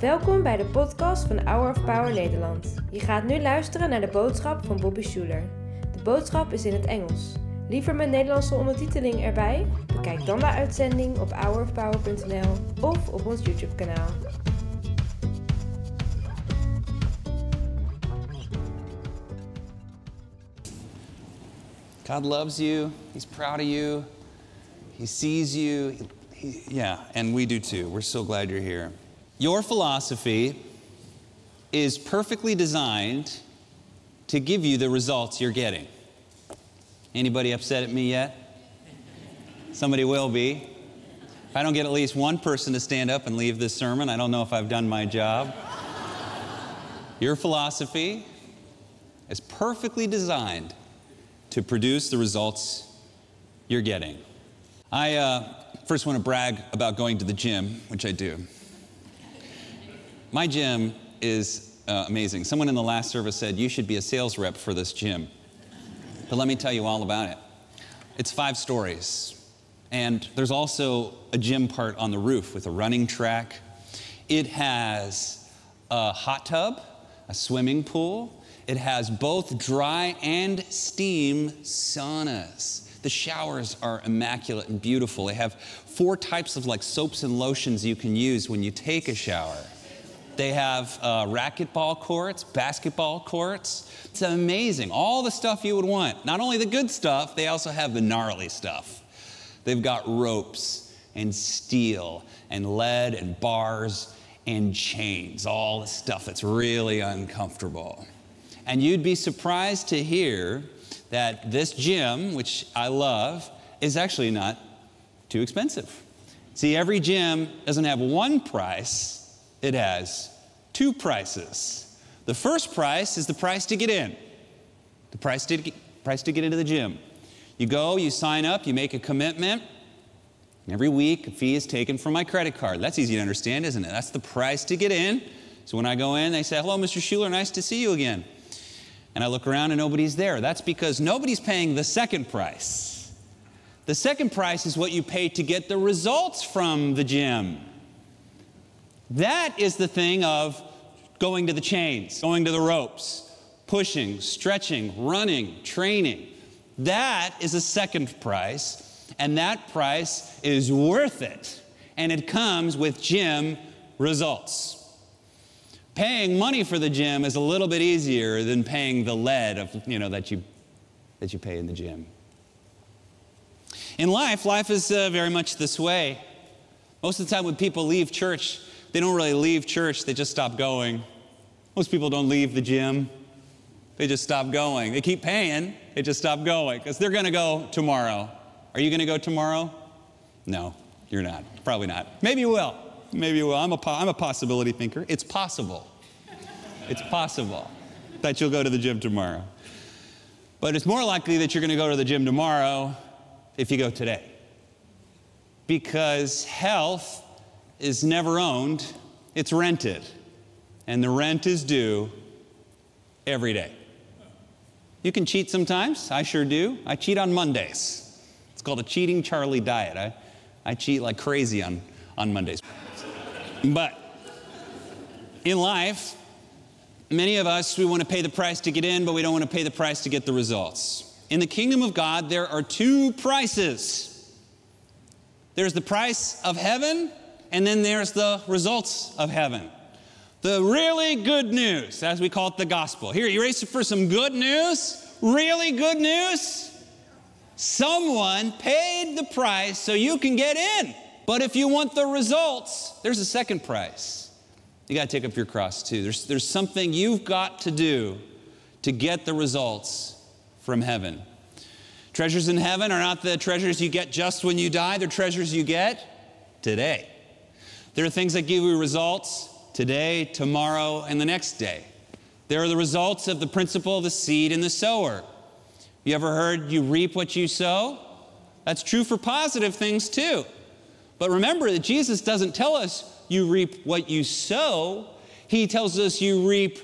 Welkom bij de podcast van Hour of Power Nederland. Je gaat nu luisteren naar de boodschap van Bobby Schuler. De boodschap is in het Engels. Liever met Nederlandse ondertiteling erbij? Bekijk dan de uitzending op hourofpower.nl of op ons YouTube kanaal. God loves you. He's proud of you. He sees you. Yeah, and we do too. We're so glad you're here. Your philosophy is perfectly designed to give you the results you're getting. Anybody upset at me yet? Somebody will be. If I don't get at least one person to stand up and leave this sermon, I don't know if I've done my job. Your philosophy is perfectly designed to produce the results you're getting. I uh, first want to brag about going to the gym, which I do. My gym is uh, amazing. Someone in the last service said, You should be a sales rep for this gym. But let me tell you all about it. It's five stories. And there's also a gym part on the roof with a running track. It has a hot tub, a swimming pool. It has both dry and steam saunas. The showers are immaculate and beautiful. They have four types of like soaps and lotions you can use when you take a shower. They have uh, racquetball courts, basketball courts. It's amazing. All the stuff you would want. Not only the good stuff, they also have the gnarly stuff. They've got ropes and steel and lead and bars and chains, all the stuff that's really uncomfortable. And you'd be surprised to hear that this gym, which I love, is actually not too expensive. See, every gym doesn't have one price, it has two prices. The first price is the price to get in, the price to get, price to get into the gym. You go, you sign up, you make a commitment. Every week, a fee is taken from my credit card. That's easy to understand, isn't it? That's the price to get in. So when I go in, they say, Hello, Mr. Schuller, nice to see you again. And I look around and nobody's there. That's because nobody's paying the second price. The second price is what you pay to get the results from the gym. That is the thing of going to the chains, going to the ropes, pushing, stretching, running, training. That is a second price, and that price is worth it. And it comes with gym results. Paying money for the gym is a little bit easier than paying the lead of, you know, that you, that you pay in the gym. In life, life is uh, very much this way. Most of the time, when people leave church, they don't really leave church, they just stop going. Most people don't leave the gym, they just stop going. They keep paying, they just stop going because they're going to go tomorrow. Are you going to go tomorrow? No, you're not. Probably not. Maybe you will. Maybe you will. I'm a, po- I'm a possibility thinker. It's possible. It's possible that you'll go to the gym tomorrow. But it's more likely that you're going to go to the gym tomorrow if you go today. Because health is never owned, it's rented. And the rent is due every day. You can cheat sometimes. I sure do. I cheat on Mondays. It's called a cheating Charlie diet. I, I cheat like crazy on, on Mondays. But in life, many of us, we want to pay the price to get in, but we don't want to pay the price to get the results. In the kingdom of God, there are two prices there's the price of heaven, and then there's the results of heaven. The really good news, as we call it the gospel. Here, you ready for some good news? Really good news? Someone paid the price so you can get in. But if you want the results, there's a second price. You got to take up your cross too. There's, there's something you've got to do to get the results from heaven. Treasures in heaven are not the treasures you get just when you die, they're treasures you get today. There are things that give you results today, tomorrow, and the next day. There are the results of the principle of the seed and the sower. You ever heard you reap what you sow? That's true for positive things too. But remember that Jesus doesn't tell us you reap what you sow, He tells us you reap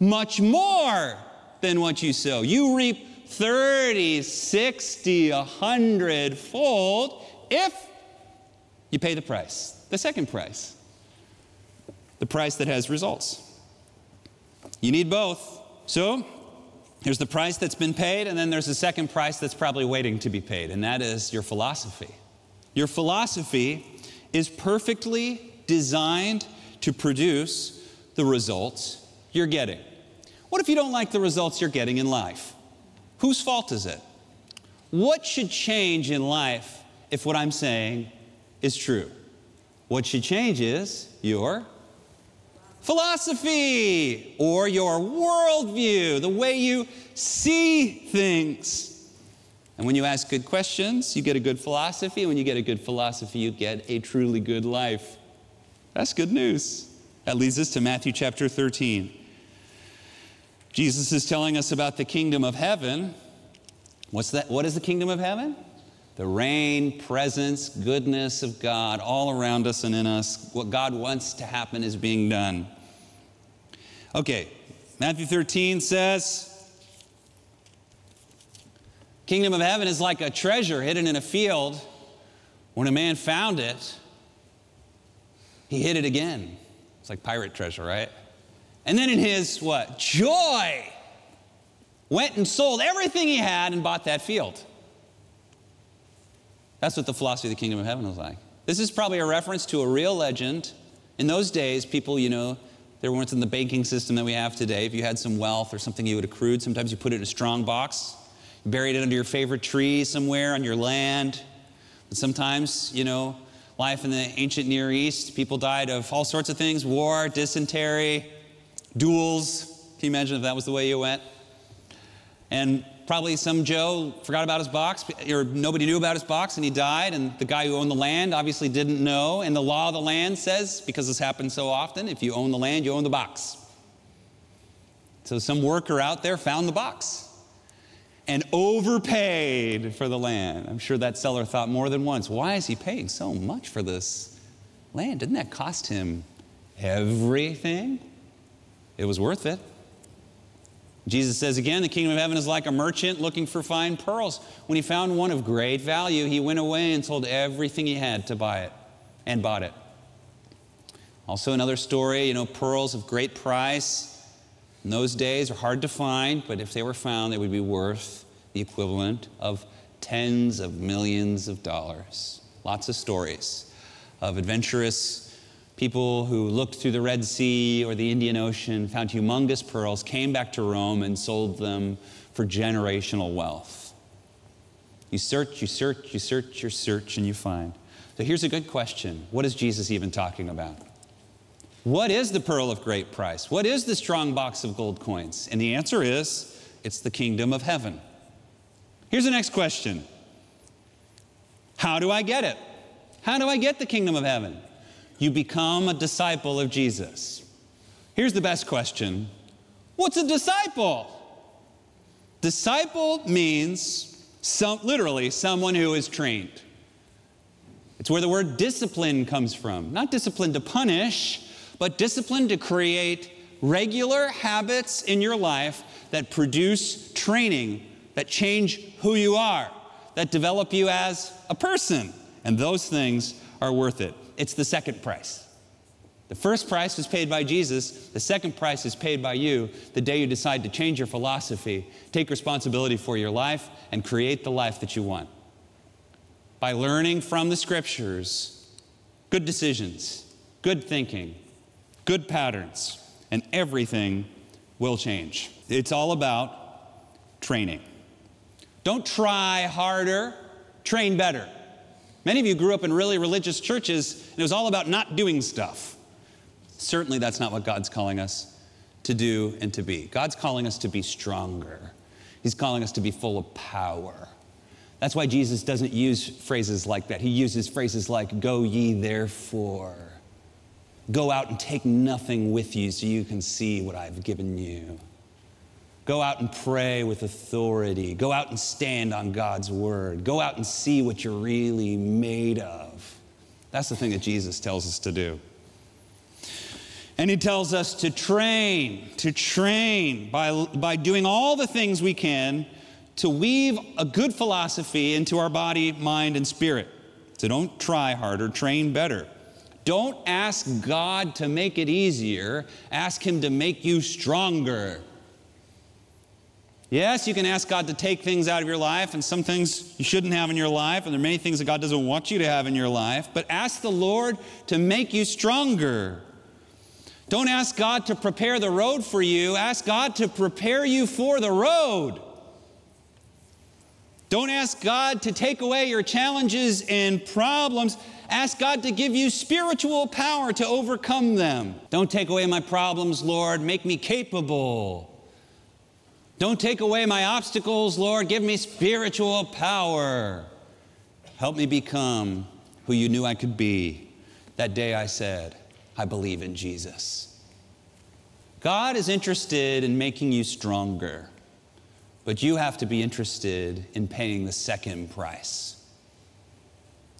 much more than what you sow. You reap 30, 60, 100 fold if you pay the price. The second price, the price that has results. You need both. So, there's the price that's been paid, and then there's a second price that's probably waiting to be paid, and that is your philosophy. Your philosophy is perfectly designed to produce the results you're getting. What if you don't like the results you're getting in life? Whose fault is it? What should change in life if what I'm saying is true? What should change is your philosophy or your worldview, the way you see things. And when you ask good questions, you get a good philosophy. When you get a good philosophy, you get a truly good life. That's good news. That leads us to Matthew chapter 13. Jesus is telling us about the kingdom of heaven. What's that? What is the kingdom of heaven? The reign, presence, goodness of God all around us and in us. What God wants to happen is being done. Okay, Matthew 13 says, Kingdom of heaven is like a treasure hidden in a field. When a man found it, he hid it again. It's like pirate treasure, right? And then in his what? Joy, went and sold everything he had and bought that field. That's what the philosophy of the kingdom of heaven was like. This is probably a reference to a real legend. In those days, people, you know, there weren't in the banking system that we have today. If you had some wealth or something you had accrued, sometimes you put it in a strong box, buried it under your favorite tree somewhere on your land. But sometimes, you know, life in the ancient Near East, people died of all sorts of things war, dysentery, duels. Can you imagine if that was the way you went? And probably some Joe forgot about his box, or nobody knew about his box, and he died. And the guy who owned the land obviously didn't know. And the law of the land says, because this happens so often, if you own the land, you own the box. So some worker out there found the box and overpaid for the land. I'm sure that seller thought more than once, why is he paying so much for this land? Didn't that cost him everything? It was worth it. Jesus says again, the kingdom of heaven is like a merchant looking for fine pearls. When he found one of great value, he went away and sold everything he had to buy it and bought it. Also, another story, you know, pearls of great price in those days are hard to find, but if they were found, they would be worth the equivalent of tens of millions of dollars. Lots of stories of adventurous people who looked through the Red Sea or the Indian Ocean, found humongous pearls, came back to Rome and sold them for generational wealth. You search, you search, you search, you search, and you find. So here's a good question What is Jesus even talking about? What is the pearl of great price? What is the strong box of gold coins? And the answer is it's the kingdom of heaven. Here's the next question How do I get it? How do I get the kingdom of heaven? You become a disciple of Jesus. Here's the best question What's a disciple? Disciple means some, literally someone who is trained. It's where the word discipline comes from. Not discipline to punish, but discipline to create regular habits in your life that produce training, that change who you are, that develop you as a person. And those things are worth it. It's the second price. The first price was paid by Jesus. The second price is paid by you the day you decide to change your philosophy, take responsibility for your life, and create the life that you want. By learning from the scriptures, good decisions, good thinking, good patterns, and everything will change. It's all about training. Don't try harder, train better. Many of you grew up in really religious churches, and it was all about not doing stuff. Certainly, that's not what God's calling us to do and to be. God's calling us to be stronger, He's calling us to be full of power. That's why Jesus doesn't use phrases like that. He uses phrases like, Go ye therefore. Go out and take nothing with you so you can see what I've given you. Go out and pray with authority. Go out and stand on God's word. Go out and see what you're really made of. That's the thing that Jesus tells us to do. And he tells us to train, to train by, by doing all the things we can to weave a good philosophy into our body, mind, and spirit. So don't try harder, train better. Don't ask God to make it easier, ask Him to make you stronger. Yes, you can ask God to take things out of your life, and some things you shouldn't have in your life, and there are many things that God doesn't want you to have in your life, but ask the Lord to make you stronger. Don't ask God to prepare the road for you, ask God to prepare you for the road. Don't ask God to take away your challenges and problems. Ask God to give you spiritual power to overcome them. Don't take away my problems, Lord. Make me capable. Don't take away my obstacles, Lord. Give me spiritual power. Help me become who you knew I could be that day I said, I believe in Jesus. God is interested in making you stronger, but you have to be interested in paying the second price,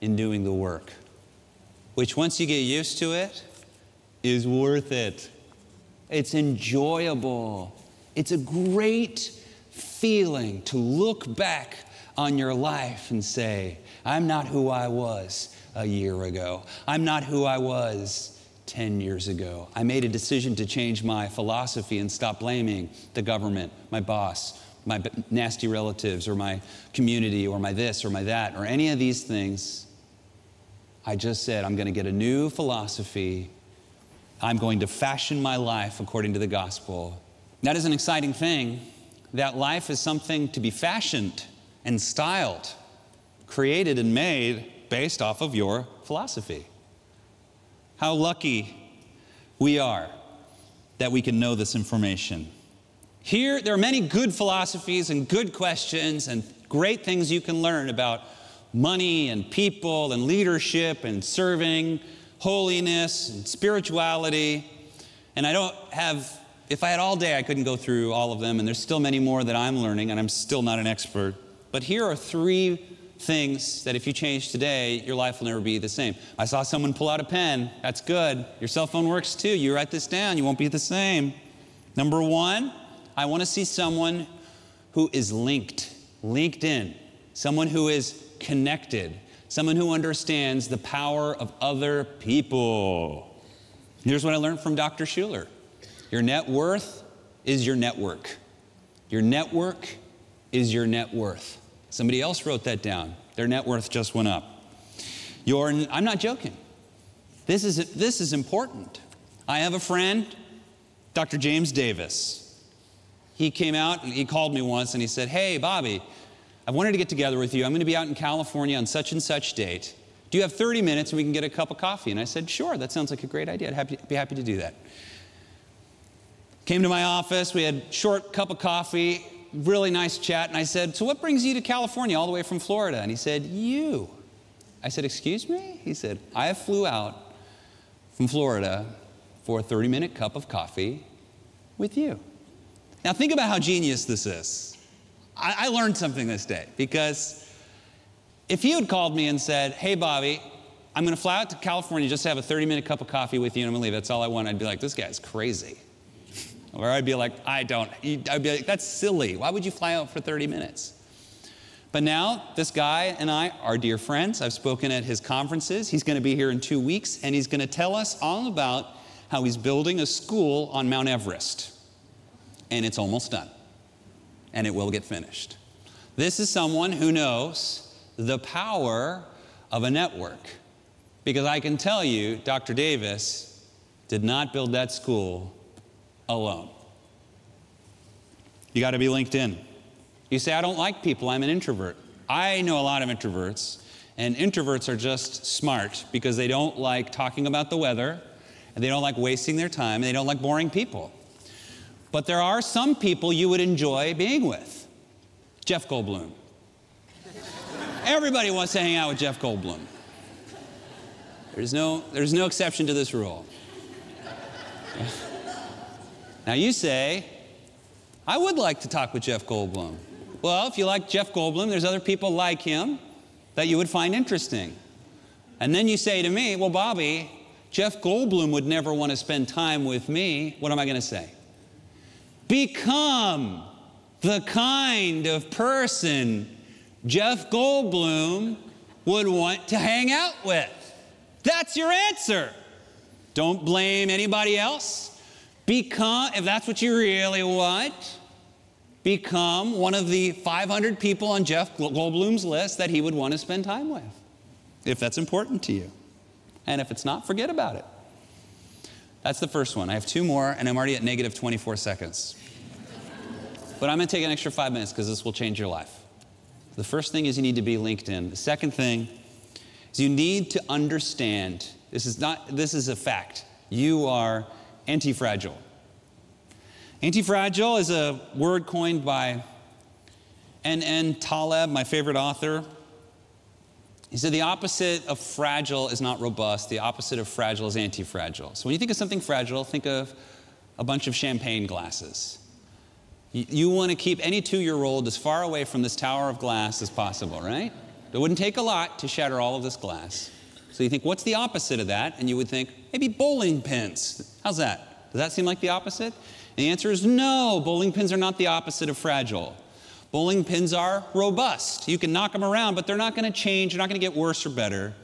in doing the work, which once you get used to it, is worth it. It's enjoyable. It's a great feeling to look back on your life and say, I'm not who I was a year ago. I'm not who I was 10 years ago. I made a decision to change my philosophy and stop blaming the government, my boss, my nasty relatives, or my community, or my this, or my that, or any of these things. I just said, I'm going to get a new philosophy. I'm going to fashion my life according to the gospel. That is an exciting thing. That life is something to be fashioned and styled, created and made based off of your philosophy. How lucky we are that we can know this information. Here, there are many good philosophies and good questions and great things you can learn about money and people and leadership and serving, holiness and spirituality. And I don't have, if I had all day, I couldn't go through all of them, and there's still many more that I'm learning, and I'm still not an expert. But here are three things that if you change today, your life will never be the same. I saw someone pull out a pen. That's good. Your cell phone works too. You write this down, you won't be the same. Number one, I want to see someone who is linked, linked in, someone who is connected, someone who understands the power of other people. Here's what I learned from Dr. Schuller your net worth is your network. Your network is your net worth. Somebody else wrote that down. Their net worth just went up. Your, I'm not joking. This is, this is important. I have a friend, Dr. James Davis. He came out and he called me once and he said, Hey, Bobby, I wanted to get together with you. I'm going to be out in California on such and such date. Do you have 30 minutes and we can get a cup of coffee? And I said, Sure, that sounds like a great idea. I'd happy, be happy to do that. Came to my office, we had short cup of coffee, really nice chat. And I said, So what brings you to California all the way from Florida? And he said, You. I said, Excuse me? He said, I flew out from Florida for a 30 minute cup of coffee with you. Now, think about how genius this is. I, I learned something this day because if you had called me and said, Hey, Bobby, I'm going to fly out to California just to have a 30 minute cup of coffee with you and I'm going to leave. That's all I want. I'd be like, This guy's crazy. Or I'd be like, I don't. I'd be like, that's silly. Why would you fly out for 30 minutes? But now, this guy and I are dear friends. I've spoken at his conferences. He's going to be here in two weeks, and he's going to tell us all about how he's building a school on Mount Everest. And it's almost done, and it will get finished. This is someone who knows the power of a network. Because I can tell you, Dr. Davis did not build that school alone. You got to be linked in. You say, I don't like people, I'm an introvert. I know a lot of introverts, and introverts are just smart because they don't like talking about the weather, and they don't like wasting their time, and they don't like boring people. But there are some people you would enjoy being with. Jeff Goldblum. Everybody wants to hang out with Jeff Goldblum. There's no, there's no exception to this rule. Now you say, I would like to talk with Jeff Goldblum. Well, if you like Jeff Goldblum, there's other people like him that you would find interesting. And then you say to me, Well, Bobby, Jeff Goldblum would never want to spend time with me. What am I going to say? Become the kind of person Jeff Goldblum would want to hang out with. That's your answer. Don't blame anybody else. Become, if that's what you really want, become one of the 500 people on Jeff Goldblum's list that he would want to spend time with, if that's important to you. And if it's not, forget about it. That's the first one. I have two more, and I'm already at negative 24 seconds. but I'm going to take an extra five minutes because this will change your life. The first thing is you need to be LinkedIn. The second thing is you need to understand this is not this is a fact. You are anti-fragile. Anti-fragile is a word coined by N.N. Taleb, my favorite author. He said the opposite of fragile is not robust, the opposite of fragile is anti fragile. So when you think of something fragile, think of a bunch of champagne glasses. You, you want to keep any two year old as far away from this tower of glass as possible, right? It wouldn't take a lot to shatter all of this glass. So you think, what's the opposite of that? And you would think, maybe bowling pins. How's that? Does that seem like the opposite? And the answer is no, bowling pins are not the opposite of fragile. Bowling pins are robust. You can knock them around, but they're not going to change. They're not going to get worse or better.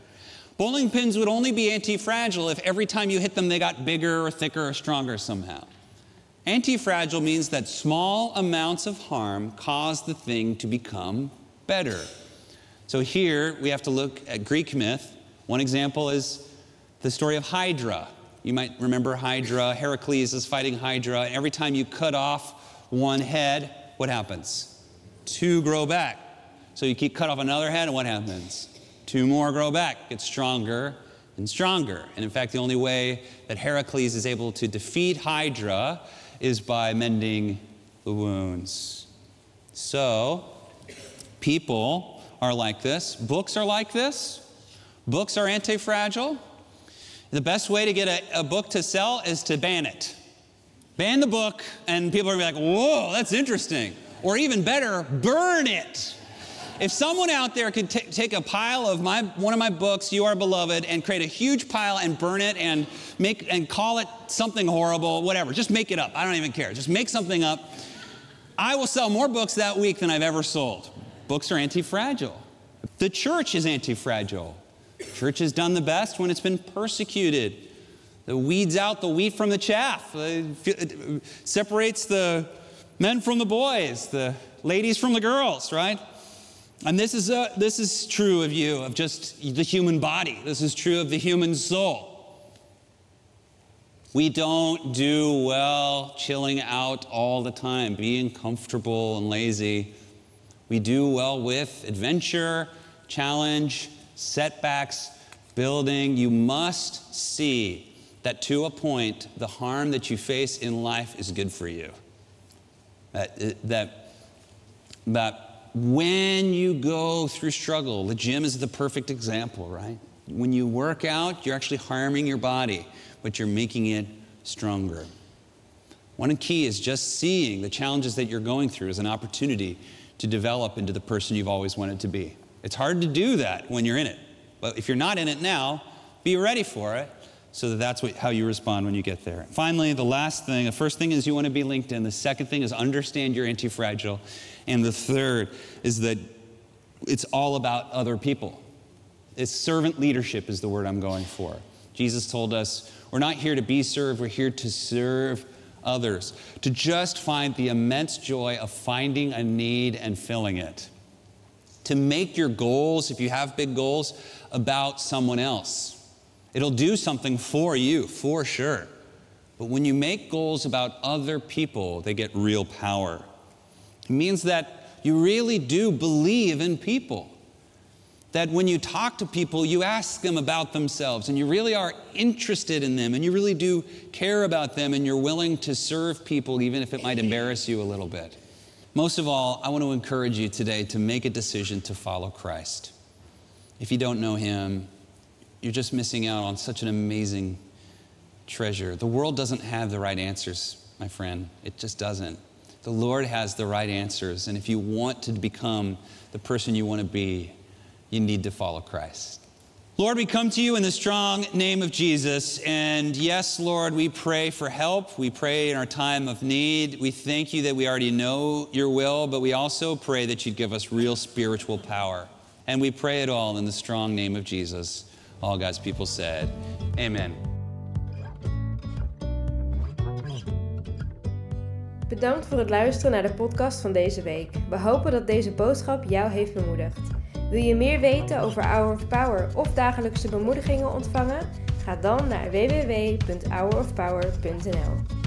Bowling pins would only be anti fragile if every time you hit them they got bigger or thicker or stronger somehow. Anti fragile means that small amounts of harm cause the thing to become better. So here we have to look at Greek myth. One example is the story of Hydra. You might remember Hydra. Heracles is fighting Hydra. Every time you cut off one head, what happens? Two grow back. So you keep cut off another head, and what happens? Two more grow back, get stronger and stronger. And in fact, the only way that Heracles is able to defeat Hydra is by mending the wounds. So, people are like this, books are like this. Books are anti fragile. The best way to get a, a, book to sell is to ban it. Ban the book, and people are gonna be like, whoa, that's interesting. Or even better, burn it. If someone out there could t- take a pile of my one of my books, You Are Beloved, and create a huge pile and burn it and make and call it something horrible, whatever, just make it up. I don't even care. Just make something up. I will sell more books that week than I've ever sold. Books are anti-fragile. The church is anti-fragile. Church has done the best when it's been persecuted. It weeds out the wheat from the chaff. It separates the men from the boys, the ladies from the girls, right? And this is, a, this is true of you, of just the human body. This is true of the human soul. We don't do well chilling out all the time, being comfortable and lazy. We do well with adventure, challenge, setbacks, building. You must see that to a point, the harm that you face in life is good for you. That, that, that when you go through struggle, the gym is the perfect example, right? When you work out, you're actually harming your body, but you're making it stronger. One key is just seeing the challenges that you're going through as an opportunity to develop into the person you've always wanted to be. It's hard to do that when you're in it. But if you're not in it now, be ready for it so that that's what, how you respond when you get there. Finally, the last thing the first thing is you want to be linked in, The second thing is understand you're anti fragile. And the third is that it's all about other people. It's servant leadership, is the word I'm going for. Jesus told us we're not here to be served, we're here to serve others, to just find the immense joy of finding a need and filling it. To make your goals, if you have big goals, about someone else It'll do something for you, for sure. But when you make goals about other people, they get real power. It means that you really do believe in people. That when you talk to people, you ask them about themselves and you really are interested in them and you really do care about them and you're willing to serve people even if it might embarrass you a little bit. Most of all, I want to encourage you today to make a decision to follow Christ. If you don't know Him, you're just missing out on such an amazing treasure. The world doesn't have the right answers, my friend. It just doesn't. The Lord has the right answers. And if you want to become the person you want to be, you need to follow Christ. Lord, we come to you in the strong name of Jesus. And yes, Lord, we pray for help. We pray in our time of need. We thank you that we already know your will, but we also pray that you'd give us real spiritual power. And we pray it all in the strong name of Jesus. All God's people said, Amen. Bedankt voor het luisteren naar de podcast van deze week. We hopen dat deze boodschap jou heeft bemoedigd. Wil je meer weten over Hour of Power of dagelijkse bemoedigingen ontvangen? Ga dan naar www.hourofpower.nl.